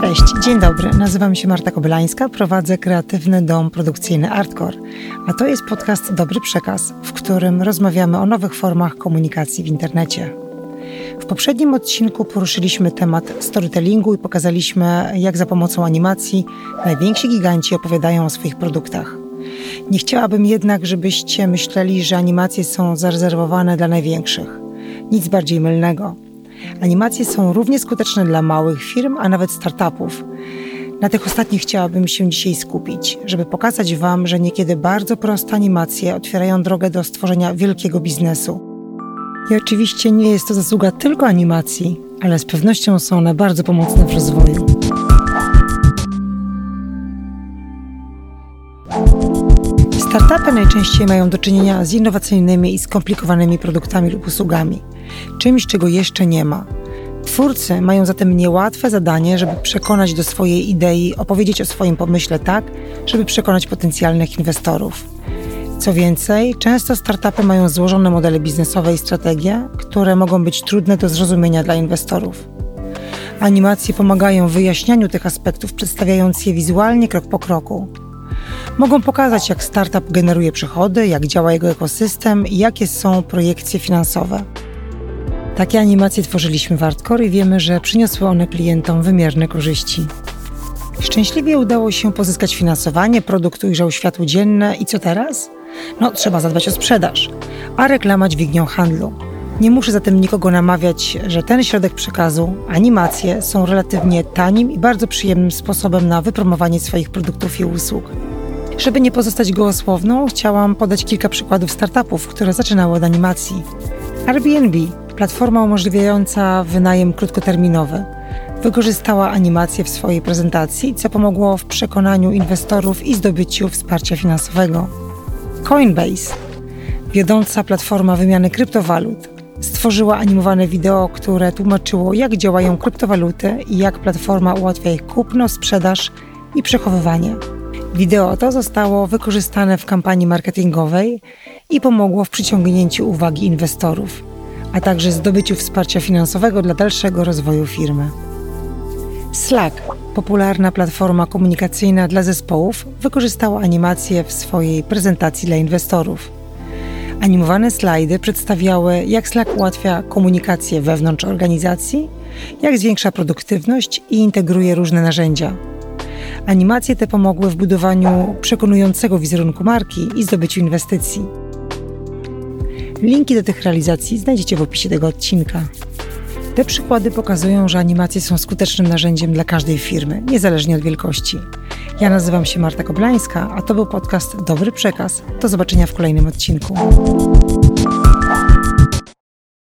Cześć, dzień dobry. Nazywam się Marta Kobylańska, prowadzę kreatywny dom produkcyjny Artcore, a to jest podcast Dobry Przekaz, w którym rozmawiamy o nowych formach komunikacji w internecie. W poprzednim odcinku poruszyliśmy temat storytellingu i pokazaliśmy, jak za pomocą animacji najwięksi giganci opowiadają o swoich produktach. Nie chciałabym jednak, żebyście myśleli, że animacje są zarezerwowane dla największych. Nic bardziej mylnego. Animacje są równie skuteczne dla małych firm, a nawet startupów. Na tych ostatnich chciałabym się dzisiaj skupić, żeby pokazać Wam, że niekiedy bardzo proste animacje otwierają drogę do stworzenia wielkiego biznesu. I oczywiście nie jest to zasługa tylko animacji, ale z pewnością są one bardzo pomocne w rozwoju. Startupy najczęściej mają do czynienia z innowacyjnymi i skomplikowanymi produktami lub usługami, czymś, czego jeszcze nie ma. Twórcy mają zatem niełatwe zadanie, żeby przekonać do swojej idei, opowiedzieć o swoim pomyśle tak, żeby przekonać potencjalnych inwestorów. Co więcej, często startupy mają złożone modele biznesowe i strategie, które mogą być trudne do zrozumienia dla inwestorów. Animacje pomagają w wyjaśnianiu tych aspektów, przedstawiając je wizualnie krok po kroku. Mogą pokazać, jak startup generuje przychody, jak działa jego ekosystem i jakie są projekcje finansowe. Takie animacje tworzyliśmy w Artcore i wiemy, że przyniosły one klientom wymierne korzyści. Szczęśliwie udało się pozyskać finansowanie, produkt ujrzał światło dzienne i co teraz? No, trzeba zadbać o sprzedaż, a reklama dźwignią handlu. Nie muszę zatem nikogo namawiać, że ten środek przekazu, animacje, są relatywnie tanim i bardzo przyjemnym sposobem na wypromowanie swoich produktów i usług. Żeby nie pozostać gołosłowną, chciałam podać kilka przykładów startupów, które zaczynały od animacji. Airbnb, platforma umożliwiająca wynajem krótkoterminowy, wykorzystała animację w swojej prezentacji, co pomogło w przekonaniu inwestorów i zdobyciu wsparcia finansowego. Coinbase, wiodąca platforma wymiany kryptowalut, stworzyła animowane wideo, które tłumaczyło, jak działają kryptowaluty i jak platforma ułatwia ich kupno, sprzedaż i przechowywanie. Wideo to zostało wykorzystane w kampanii marketingowej i pomogło w przyciągnięciu uwagi inwestorów, a także zdobyciu wsparcia finansowego dla dalszego rozwoju firmy. Slack, popularna platforma komunikacyjna dla zespołów, wykorzystała animację w swojej prezentacji dla inwestorów. Animowane slajdy przedstawiały, jak Slack ułatwia komunikację wewnątrz organizacji, jak zwiększa produktywność i integruje różne narzędzia. Animacje te pomogły w budowaniu przekonującego wizerunku marki i zdobyciu inwestycji. Linki do tych realizacji znajdziecie w opisie tego odcinka. Te przykłady pokazują, że animacje są skutecznym narzędziem dla każdej firmy, niezależnie od wielkości. Ja nazywam się Marta Koblańska, a to był podcast Dobry Przekaz. Do zobaczenia w kolejnym odcinku.